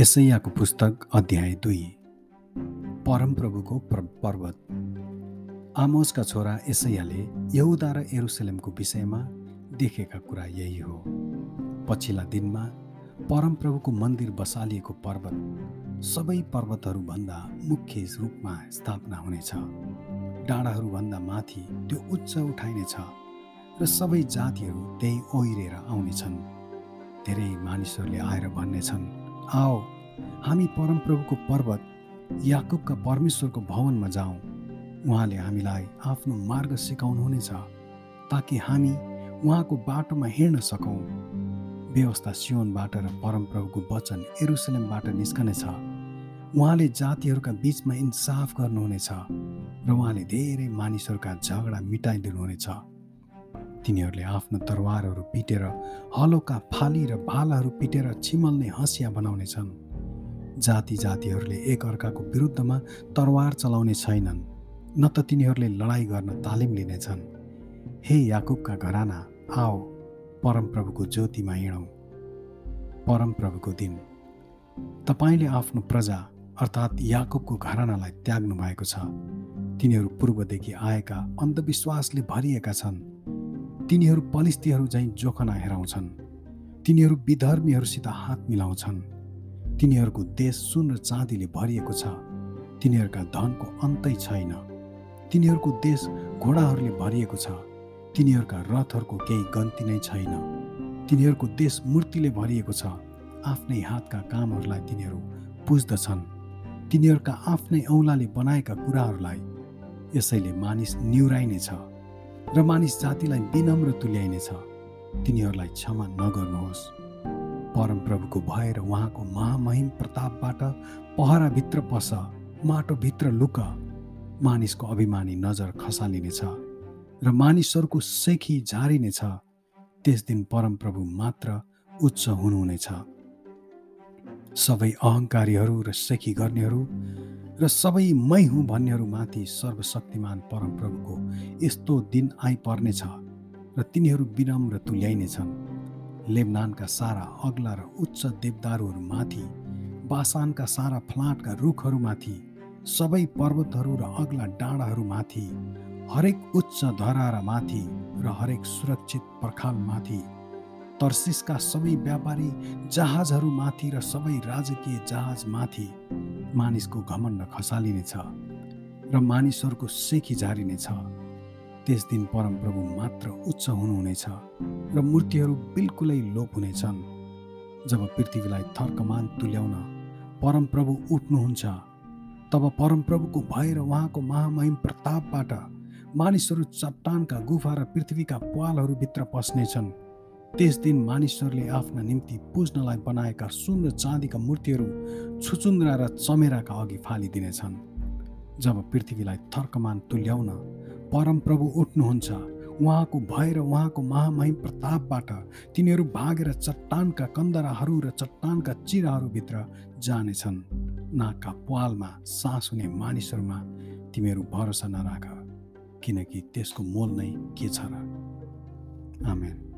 यसैयाको पुस्तक अध्याय दुई। परमप्रभुको पर्वत। आमोसका छोरा यसैयाले यहुदा र एरुसलेमको विषयमा देखेका कुरा यही हो। पछिल्ला दिनमा परमप्रभुको मन्दिर बसालिएको पर्वत सबै पर्वतहरूभन्दा मुख्य रूपमा स्थापना हुनेछ। डाँडाहरूभन्दा माथि त्यो उच्च उठाइनेछ र सबै जातिहरू त्यही ओहिरेर आउनेछन्। धेरै मानिसहरूले आएर भन्नेछन् आओ हामी परमप्रभुको पर्वत याकुबका परमेश्वरको भवनमा जाउँ उहाँले हामीलाई आफ्नो मार्ग सिकाउनुहुनेछ ताकि हामी उहाँको बाटोमा हिँड्न सकौँ। व्यवस्था सियोनबाट र परमप्रभुको वचन एरुसलेमबाट निस्कनेछ। उहाँले जातिहरूका बिचमा इन्साफ गर्नुहुनेछ र उहाँले धेरै मानिसहरूका झगडा मिटाइदिनुहुनेछ। तिनीहरूले आफ्नो तरवारहरू पिटेर हलोका फाली र भालाहरू पिटेर छिमल्ने हँसिया बनाउनेछन्। जाति जातिहरूले एकअर्काको विरुद्धमा तरवार चलाउने छैनन् न त तिनीहरूले लडाइँ गर्न तालिम लिनेछन्। हे याकुबका घराना आओ परमप्रभुको ज्योतिमा हिँडौँ। परमप्रभुको दिन। तपाईँले आफ्नो प्रजा अर्थात् याकुबको घरानालाई त्याग्नु भएको छ। तिनीहरू पूर्वदेखि आएका अन्धविश्वासले भरिएका छन्। तिनीहरू पलिस्तीहरू झैँ जोखना हेराउँछन्। तिनीहरू विधर्मीहरूसित हात मिलाउँछन्। तिनीहरूको देश सुन र चाँदीले भरिएको छ। तिनीहरूका धनको अन्तै छैन। तिनीहरूको देश घोडाहरूले भरिएको छ। तिनीहरूका रथहरूको केही गन्ती नै छैन। तिनीहरूको देश मूर्तिले भरिएको छ। आफ्नै हातका कामहरूलाई तिनीहरू पुज्दछन् तिनीहरूका आफ्नै औँलाले बनाएका कुराहरूलाई यसैले मानिस निहुराइनेछ। र मानिस जातिलाई विनम्र तुल्याइनेछ। तिनीहरूलाई क्षमा नगर्नुहोस्। परमप्रभुको भएर उहाँको महामहिम प्रतापबाट पहराभित्र पस माटोभित्र लुक। मानिसको अभिमानी नजर खसालिनेछ र मानिसहरूको सेखी झारिनेछ। त्यस दिन परमप्रभु मात्र उच्च हुनुहुनेछ। सबै अहङ्कारीहरू र सेखी गर्नेहरू र सबै मै हुँ भन्नेहरूमाथि सर्वशक्तिमान परमप्रभुको यस्तो दिन आइपर्नेछ र तिनीहरू विनम्र तुल्याइनेछन्। लेबनानका सारा अग्ला र उच्च देवदारूहरूमाथि बासानका सारा फ्लाटका रुखहरूमाथि सबै पर्वतहरू र अग्ला डाँडाहरूमाथि हरेक उच्च धरारामाथि र हरेक सुरक्षित पर्खालमाथि तर्सिसका सबै व्यापारी जहाजहरूमाथि र सबै राजकीय जहाजमाथि मानिसको घमण्ड खसालिनेछ र मानिसहरूको सेखी झारिनेछ। त्यस दिन परमप्रभु मात्र उच्च हुनुहुनेछ र मूर्तिहरू बिल्कुलै लोप हुनेछन्। जब पृथ्वीलाई थर्कमान तुल्याउन परमप्रभु उठ्नुहुन्छ तब परमप्रभुको भएर उहाँको महामहिम प्रतापबाट मानिसहरू चट्टानका गुफा र पृथ्वीका पालहरूभित्र पस्नेछन्। त्यस दिन मानिसहरूले आफ्ना निम्ति पुज्नलाई बनाएका सुन र चाँदीका मूर्तिहरू छुचुन्द्रा र चमेराका अघि फालिदिनेछन्। जब पृथ्वीलाई थर्कमान तुल्याउन परमप्रभु उठ्नुहुन्छ उहाँको भएर उहाँको महामहिम प्रतापबाट तिनीहरू भागेर चट्टानका कन्दराहरू र चट्टानका चिराहरूभित्र जानेछन्। नाकका पालमा सास हुने मानिसहरूमा तिमीहरू भरोसा नराख किनकि त्यसको मोल नै के छ र? आमेन।